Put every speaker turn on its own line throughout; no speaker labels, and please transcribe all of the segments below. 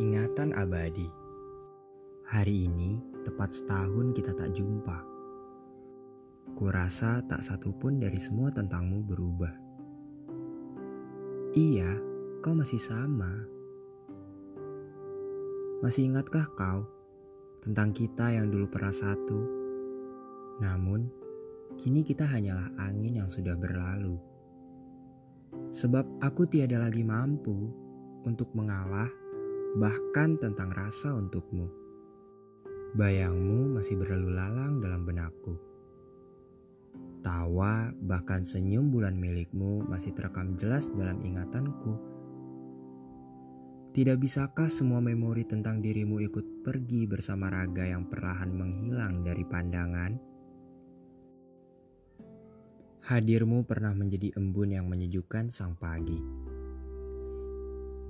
Ingatan abadi. Hari ini tepat setahun kita tak jumpa. Kurasa tak satu pun dari semua tentangmu berubah. Iya, kau masih sama. Masih ingatkah kau tentang kita yang dulu pernah satu? Namun, kini kita hanyalah angin yang sudah berlalu. Sebab aku tiada lagi mampu untuk mengalah bahkan tentang rasa untukmu. Bayangmu masih berlalu lalang dalam benakku. Tawa bahkan senyum bulan milikmu masih terekam jelas dalam ingatanku. Tidak bisakah semua memori tentang dirimu ikut pergi bersama raga yang perlahan menghilang dari pandangan? Hadirmu pernah menjadi embun yang menyejukkan sang pagi.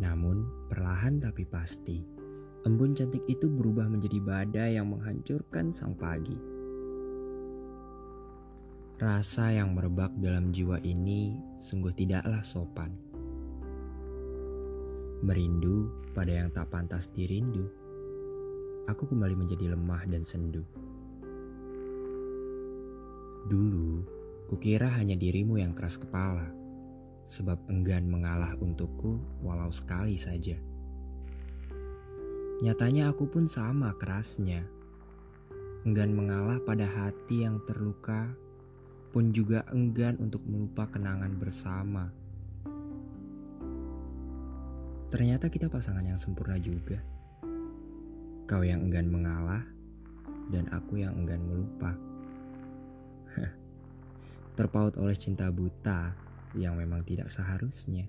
Namun, perlahan tapi pasti, embun cantik itu berubah menjadi badai yang menghancurkan sang pagi. Rasa yang merebak dalam jiwa ini sungguh tidaklah sopan. Merindu pada yang tak pantas dirindu, aku kembali menjadi lemah dan sendu. Dulu, kukira hanya dirimu yang keras kepala sebab enggan mengalah untukku walau sekali saja. Nyatanya aku pun sama kerasnya. Enggan mengalah pada hati yang terluka, pun juga enggan untuk melupa kenangan bersama. Ternyata kita pasangan yang sempurna juga. Kau yang enggan mengalah, dan aku yang enggan melupa. Terpaut oleh cinta buta, yang memang tidak seharusnya.